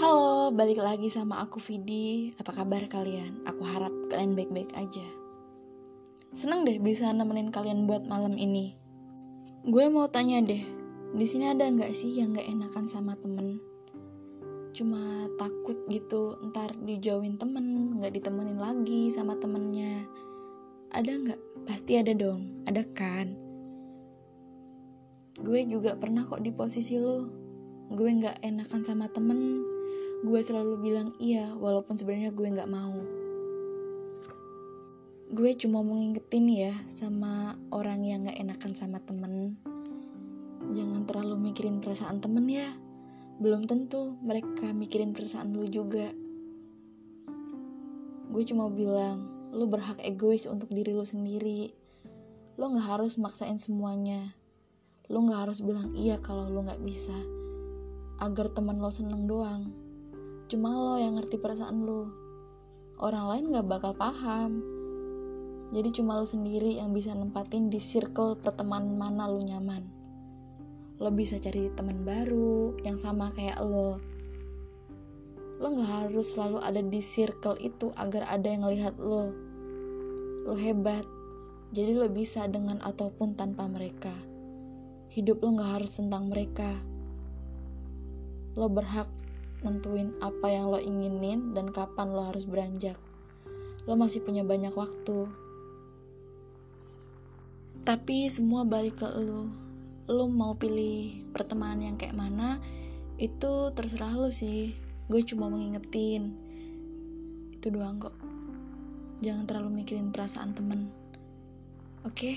Halo, balik lagi sama aku Vidi. Apa kabar kalian? Aku harap kalian baik-baik aja. Seneng deh bisa nemenin kalian buat malam ini. Gue mau tanya deh, di sini ada nggak sih yang nggak enakan sama temen? Cuma takut gitu, ntar dijauhin temen, nggak ditemenin lagi sama temennya. Ada nggak? Pasti ada dong, ada kan? Gue juga pernah kok di posisi lo. Gue nggak enakan sama temen, gue selalu bilang iya walaupun sebenarnya gue nggak mau. Gue cuma mau ngingetin ya sama orang yang nggak enakan sama temen. Jangan terlalu mikirin perasaan temen ya. Belum tentu mereka mikirin perasaan lu juga. Gue cuma bilang lu berhak egois untuk diri lu sendiri. Lu nggak harus maksain semuanya. Lu nggak harus bilang iya kalau lu nggak bisa. Agar teman lo seneng doang Cuma lo yang ngerti perasaan lo. Orang lain gak bakal paham. Jadi cuma lo sendiri yang bisa nempatin di circle pertemanan mana lo nyaman. Lo bisa cari teman baru yang sama kayak lo. Lo gak harus selalu ada di circle itu agar ada yang ngelihat lo. Lo hebat, jadi lo bisa dengan ataupun tanpa mereka. Hidup lo gak harus tentang mereka. Lo berhak nentuin apa yang lo inginin dan kapan lo harus beranjak. Lo masih punya banyak waktu. Tapi semua balik ke lo. Lo mau pilih pertemanan yang kayak mana, itu terserah lo sih. Gue cuma mengingetin. Itu doang kok. Jangan terlalu mikirin perasaan temen. Oke? Okay?